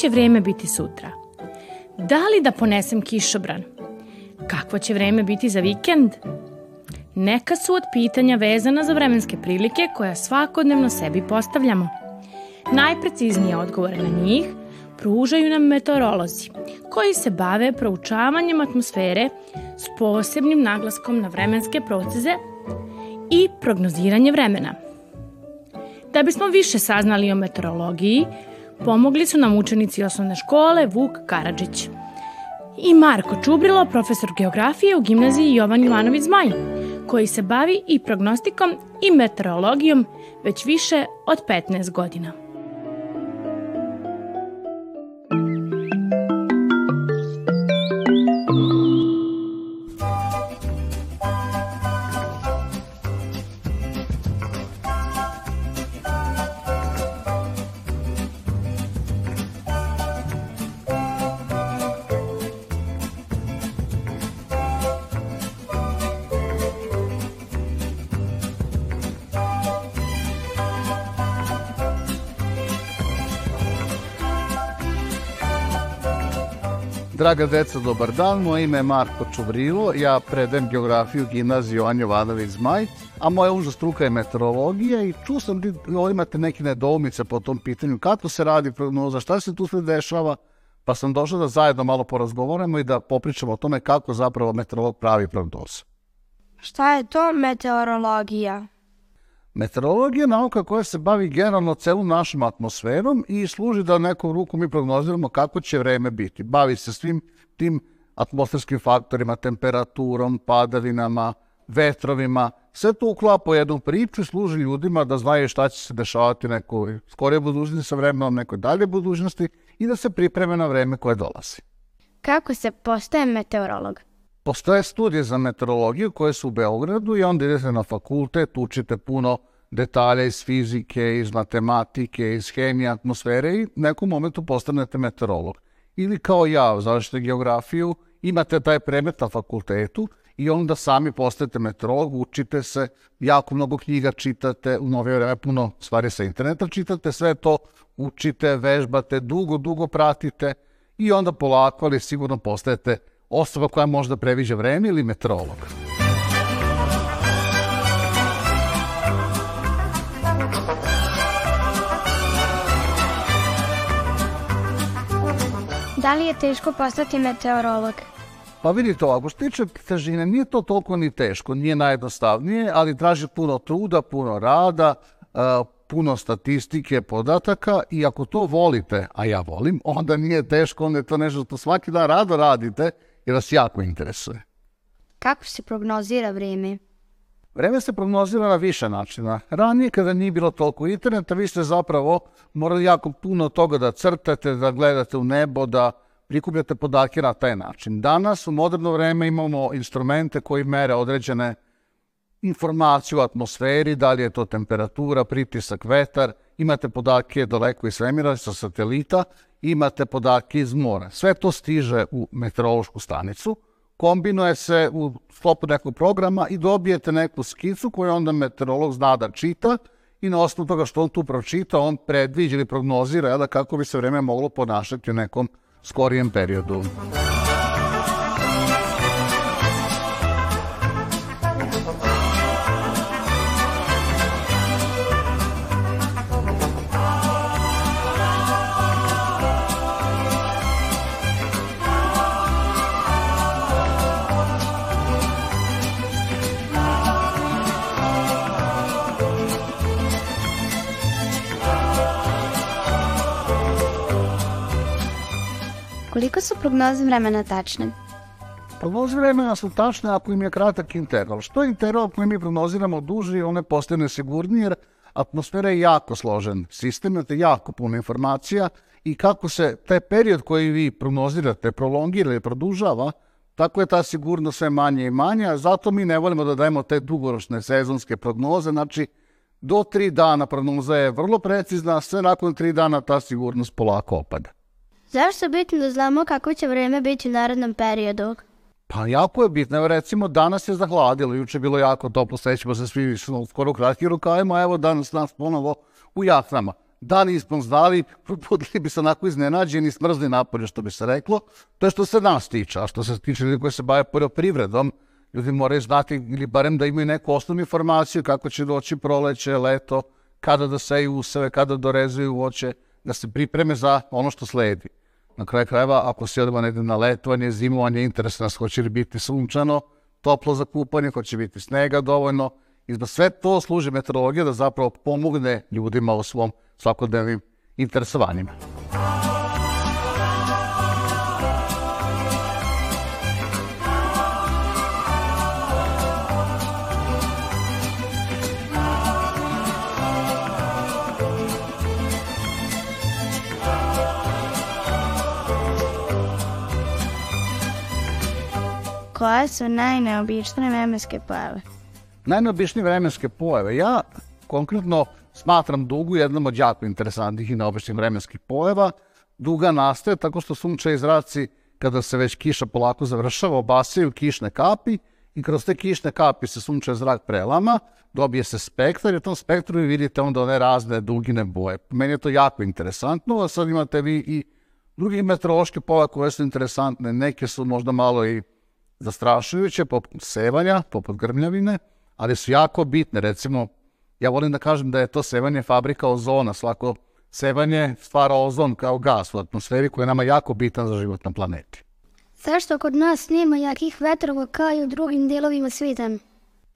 Će vreme biti sutra? Da li da ponesem kišobran? Kakvo će vreme biti za vikend? Neka su od pitanja vezana za vremenske prilike koja svakodnevno sebi postavljamo. Najpreciznije odgovore na njih pružaju nam meteorolozi, koji se bave proučavanjem atmosfere s posebnim naglaskom na vremenske procese i prognoziranje vremena. Da bismo više saznali o meteorologiji, pomogli su nam učenici osnovne škole Vuk Karadžić i Marko Čubrilo, profesor geografije u gimnaziji Jovan Jovanović Zmaj, koji se bavi i prognostikom i meteorologijom već više od 15 godina. Draga deca, dobar dan. Moje ime je Marko Čuvrilo. Ja predajem geografiju gimnaziju Jovan Jovanović Zmaj, a moja uža struka je meteorologija i čuo sam da imate neke nedoumice po tom pitanju. Kako se radi prognoza, šta se tu sve dešava, pa sam došao da zajedno malo porazgovorimo i da popričamo o tome kako zapravo meteorolog pravi prognozu. Šta je to meteorologija? Meteorologija je nauka koja se bavi generalno celom našom atmosferom i služi da nekom ruku mi prognoziramo kako će vreme biti. Bavi se svim tim atmosferskim faktorima, temperaturom, padavinama, vetrovima. Sve to uklapa u jednu priču i služi ljudima da znaju šta će se dešavati nekoj skorije budućnosti sa vremenom nekoj dalje budućnosti i da se pripreme na vreme koje dolazi. Kako se postaje meteorolog? Postoje studije za meteorologiju koje su u Beogradu i onda idete na fakultet, učite puno detalja iz fizike, iz matematike, iz hemije, atmosfere i u nekom momentu postanete meteorolog. Ili kao ja, završite geografiju, imate taj predmet na fakultetu i onda sami postajete meteorolog, učite se, jako mnogo knjiga čitate, u novije vreme puno stvari sa interneta čitate, sve to učite, vežbate, dugo, dugo pratite i onda polako, ali sigurno postajete osoba koja možda previđa vreme ili meteorolog. Da li je teško postati meteorolog? Pa vidite ovako, što tiče težine, nije to toliko ni teško, nije najjednostavnije, ali traži puno truda, puno rada, puno statistike, podataka i ako to volite, a ja volim, onda nije teško, onda je to nešto što svaki dan rado radite jer vas jako interesuje. Kako se prognozira vreme? Vreme se prognozira na više načina. Ranije kada nije bilo toliko interneta, vi ste zapravo morali jako puno toga da crtate, da gledate u nebo, da prikupljate podatke na taj način. Danas u moderno vreme imamo instrumente koji mere određene informacije u atmosferi, da li je to temperatura, pritisak, vetar, imate podatke daleko iz svemira, sa satelita, imate podatke iz mora. Sve to stiže u meteorološku stanicu, kombinuje se u sklopu nekog programa i dobijete neku skicu koju onda meteorolog zna da čita i na osnovu toga što on tu pročita, on predviđa ili prognozira da kako bi se vreme moglo ponašati u nekom skorijem periodu. Koliko su prognoze vremena tačne? Prognoze vremena su tačne ako im je kratak interval. Što je interval koji mi prognoziramo duži, one postane nesigurnije jer atmosfera je jako složen sistem, imate jako puno informacija i kako se taj period koji vi prognozirate prolongira ili produžava, tako je ta sigurnost sve manje i manja, zato mi ne volimo da dajemo te dugoročne sezonske prognoze, znači do tri dana prognoza je vrlo precizna, sve nakon tri dana ta sigurnost polako opada. Zašto je bitno da znamo kako će vreme biti u narednom periodu? Pa jako je bitno. Evo recimo danas je zahladilo, juče je bilo jako toplo, sećamo se svi skoro u rukavima, evo danas nas ponovo u jaknama. da nismo znali, probudili bi se onako iznenađeni, smrzli napolje, što bi se reklo. To je što se nas tiče, a što se tiče ljudi koji se bave poljoprivredom, ljudi moraju znati ili barem da imaju neku osnovnu informaciju kako će doći proleće, leto, kada da seju useve, kada dorezuju voće, da se pripreme za ono što sledi. Na kraju krajeva, ako se odemo negde na letovanje, zimovanje, interes nas hoće li biti sunčano, toplo za kupanje, hoće biti snega dovoljno, i da sve to služi meteorologija da zapravo pomogne ljudima u svom svakodnevnim interesovanjima. Koje su najneobičnije vremenske pojave? Najneobičnije vremenske pojave. Ja konkretno smatram dugu jednom od jako interesantnih i neobičnih vremenskih pojava. Duga nastaje tako što sunčaj zraci, kada se već kiša polako završava, obasaju kišne kapi i kroz te kišne kapi se sunčaj zrak prelama, dobije se spektar i u tom spektru vi vidite onda one razne dugine boje. Meni je to jako interesantno, a sad imate vi i drugi meteorološke pojave koje su interesantne, neke su možda malo i zastrašujuće, poput sevanja, poput grmljavine, ali su jako bitne. Recimo, ja volim da kažem da je to sevanje fabrika ozona. Svako sevanje stvara ozon kao gas u atmosferi koji je nama jako bitan za život na planeti. Zašto kod nas nema jakih vetrova kao i u drugim delovima svijeta?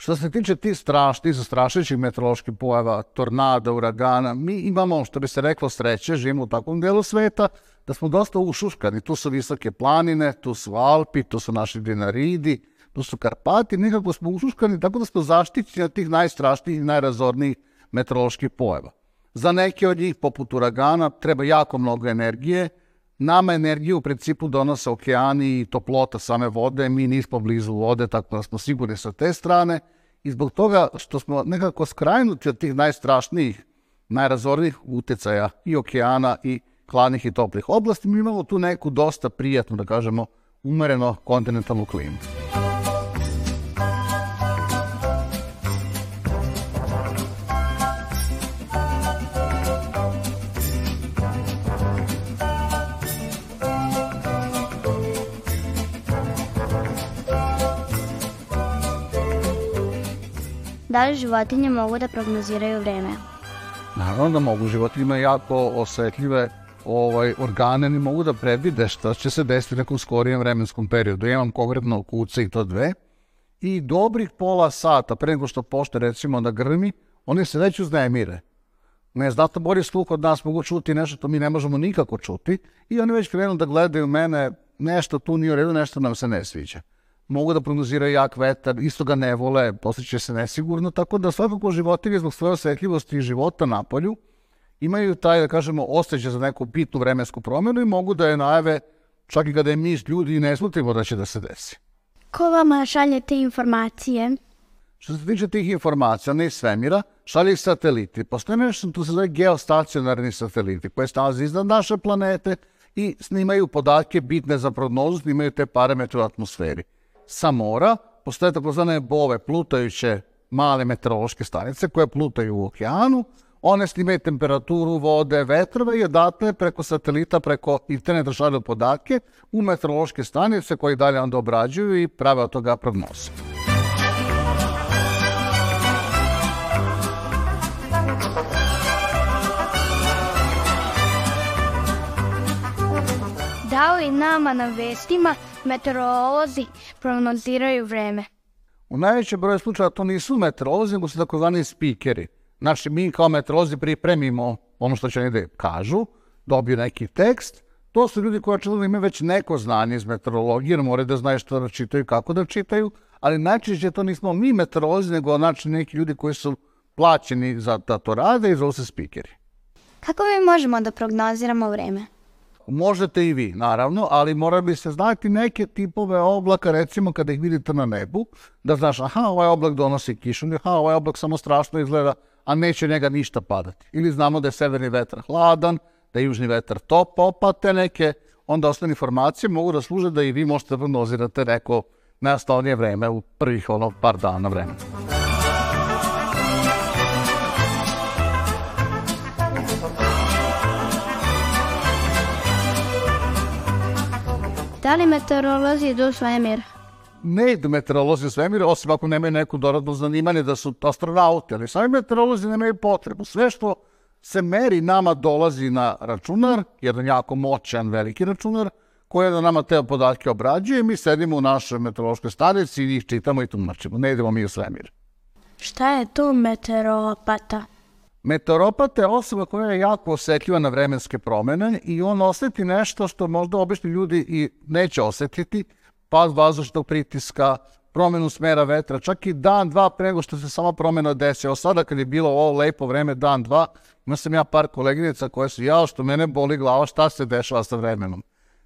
Što se tiče tih strašnih, zastrašujućih meteoroloških pojava, tornada, uragana, mi imamo, što bi se reklo, sreće, živimo u takvom delu sveta, da smo dosta ušuškani. Tu su visoke planine, tu su Alpi, tu su naši Dinaridi, tu su Karpati, nekako smo ušuškani tako da smo zaštićeni od tih najstrašnijih i najrazornijih meteoroloških pojava. Za neke od njih, poput uragana, treba jako mnogo energije. Nama energiju u principu donose okeani i toplota same vode, mi nismo blizu vode, tako da smo sigurni sa te strane. I zbog toga što smo nekako skrajnuti od tih najstrašnijih, najrazornijih utecaja i okeana i hladnih i toplih oblasti, mi imamo tu neku dosta prijatnu, da kažemo, umereno kontinentalnu klimu. Da li životinje mogu da prognoziraju vreme? Naravno da mogu, životinje imaju jako osetljive ovaj, organe, ne mogu da predvide šta će se desiti u nekom skorijem vremenskom periodu. Ja imam konkretno kuce i to dve i dobrih pola sata pre nego što pošte recimo da grmi, oni se već uznemire. Ne, znatno bolji sluh od nas mogu čuti nešto što mi ne možemo nikako čuti i oni već krenu da gledaju mene, nešto tu nije u redu, nešto nam se ne sviđa mogu da prognoziraju jak vetar, isto ga ne vole, posjeće se nesigurno, tako da svakako životinje zbog svoje osetljivosti i života na polju imaju taj, da kažemo, osjećaj za neku bitnu vremensku promjenu i mogu da je najave čak i kada je mi ljudi ne slutimo da će da se desi. Ko vama šalje te informacije? Što se tiče tih informacija, ne iz svemira, šalje ih sateliti. Postoje nešto, tu se zove geostacionarni sateliti, koje se nalaze iznad naše planete i snimaju podatke bitne za prognozu, snimaju te parametre u atmosferi sa mora postoje takozvane bove, plutajuće male meteorološke stanice koje plutaju u okeanu, one snimaju temperaturu vode, vetrove i odatle preko satelita, preko interneta šalju podatke u meteorološke stanice koje dalje onda obrađuju i prave od toga prognoze. Da li nama na vestima meteorolozi prognoziraju vreme? U najvećem broju slučaja to nisu meteorolozi, nego su takozvani spikeri. Znači, mi kao meteorolozi pripremimo ono što će negde kažu, dobiju neki tekst, to su ljudi koji očigledno imaju već neko znanje iz meteorologije, jer moraju da znaju što da čitaju, kako da čitaju, ali najčešće to nismo mi meteorolozi, nego znači neki ljudi koji su plaćeni za da to rade i zove se spikeri. Kako mi možemo da prognoziramo vreme? Možete i vi, naravno, ali mora bi se znati neke tipove oblaka, recimo kada ih vidite na nebu, da znaš, aha, ovaj oblak donosi kišu, aha, ovaj oblak samo strašno izgleda, a neće njega ništa padati. Ili znamo da je severni vetar hladan, da je južni vetar top, pa te neke onda ostane informacije mogu da služe da i vi možete da prognozirate neko najosnovnije vreme u prvih ono par dana vremena. Da li meteorolozi idu u svemir? Ne idu meteorolozi u svemir, osim ako nemaju neku doradno zanimanje da su astronauti, ali sami meteorolozi nemaju potrebu. Sve što se meri nama dolazi na računar, jedan jako moćan veliki računar, koji da nama te podatke obrađuje i mi sedimo u našoj meteorološkoj stanici i ih čitamo i tumačimo. Ne idemo mi u svemir. Šta je to meteoropata? Meteoropat je osoba koja je jako osetljiva na vremenske promene i on oseti nešto što možda obični ljudi i neće osetiti, pad vazdušnog pritiska, promenu smera vetra, čak i dan, dva pre nego što se sama promena desi. Evo sada kad je bilo ovo lepo vreme, dan, dva, ima sam ja par koleginica koje su, jao što mene boli glava, šta se dešava sa vremenom.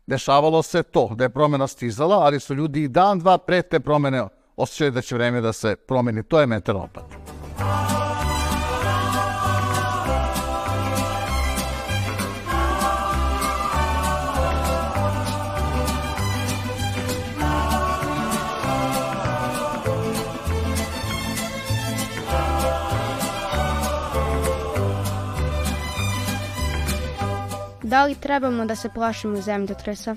Dešavalo se to, da je promena stizala, ali su ljudi i dan, dva pre te promene osjećali da će vreme da se promeni. To je meteoropat. Da li trebamo da se plašimo zemljotresa?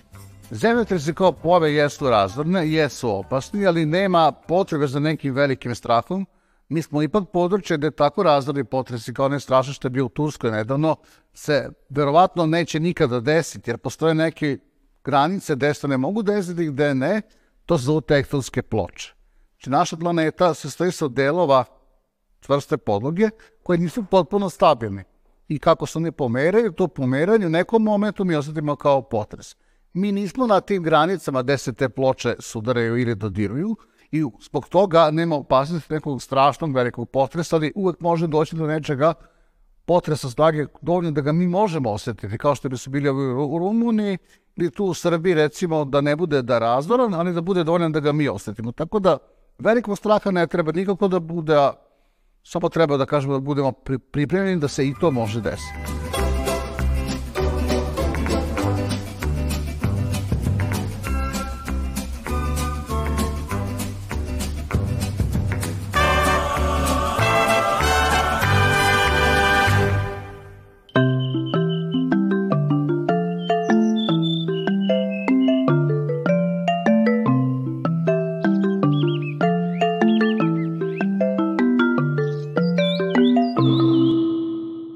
Zemljotresi kao pove jesu razvorne, jesu opasni, ali nema potrebe za nekim velikim strahom. Mi smo ipak područje gde tako razvorni potresi kao ne strašno što je bio u Turskoj nedavno, se verovatno neće nikada desiti, jer postoje neke granice gde se ne mogu desiti, gde ne, to su tektonske ploče. Znači, naša planeta se stoji sa delova čvrste podloge koje nisu potpuno stabilni. I kako se oni pomeraju, to pomeranje u nekom momentu mi osetimo kao potres. Mi nismo na tim granicama gde se te ploče sudaraju ili dodiruju i zbog toga nema opasnosti nekog strašnog velikog potresa, ali uvek može doći do nečega potresa snage dovoljno da ga mi možemo osetiti, kao što bi su bili u Rumuniji ili tu u Srbiji, recimo, da ne bude da razvoran, ali da bude dovoljno da ga mi osetimo. Tako da velikog straha ne treba nikako da bude, samo treba da kažemo da budemo pripremljeni da se i to može desiti.